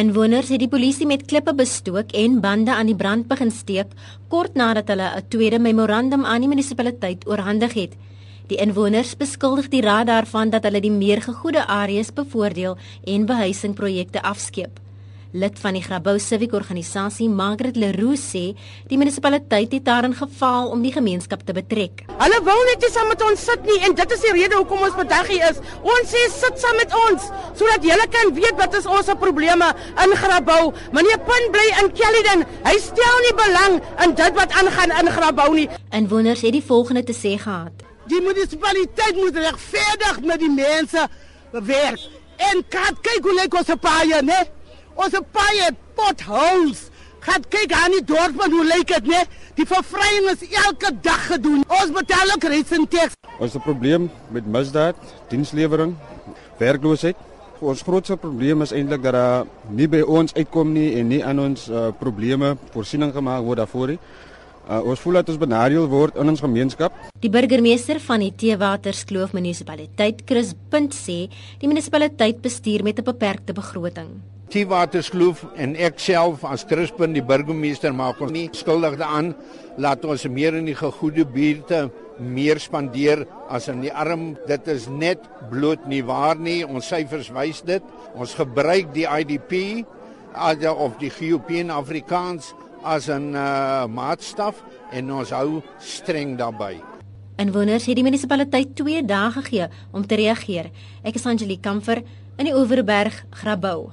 Inwoners het die polisie met klippe bestook en bande aan die brand begin steek kort nadat hulle 'n tweede memorandum aan die munisipaliteit oorhandig het. Die inwoners beskuldig die raad daarvan dat hulle die meer gegoede areas bevoordeel en behuisingprojekte afskeep. Lid van die Grabouw Civic Organisasie, Margaret Leroux sê, die munisipaliteit het daarin gefaal om die gemeenskap te betrek. Hulle wil net nie saam met ons sit nie en dit is die rede hoekom ons vandag hier is. Ons sê sit saam met ons sodat julle kan weet wat is ons probleme in Grabouw. Meneer Pin bly in Kelliden. Hy stel nie belang in dit wat aangaan in Grabouw nie. Inwoners het die volgende te sê gehad. Die munisipaliteit moet regverdig met die mense werk. En kyk hoe lyk ons paaie, né? Ons paai potholes. Gaan kyk aan die dorp en hoe lyk dit, né? Die vervrying is elke dag gedoen. Ons betaal ook reisenteks. Ons het 'n probleem met misdaad, dienslewering, werkloosheid. Ons grootste probleem is eintlik dat daar nie by ons uitkom nie en nie aan ons uh, probleme voorsiening gemaak word daarvoor nie. Uh, ons voel dat ons benadeel word in ons gemeenskap. Die burgemeester van die Teewaterskloof munisipaliteit, Chris Punt sê, die munisipaliteit bestuur met 'n beperkte begroting. Tiwaterskloof en ek self as Crispin die burgemeester maak ons nie skuldig daaraan. Laat ons meer in die gegoede buurte meer spandeer as in die arm. Dit is net bloot nie waar nie. Ons syfers wys dit. Ons gebruik die IDP of die GOP in Afrikaans as 'n uh, maatstaf en ons hou streng daarbey Inwoners het die munisipaliteit 2 dae gegee om te reageer. Ek is Angeline Kamfer in die Oeverberg Grabouw.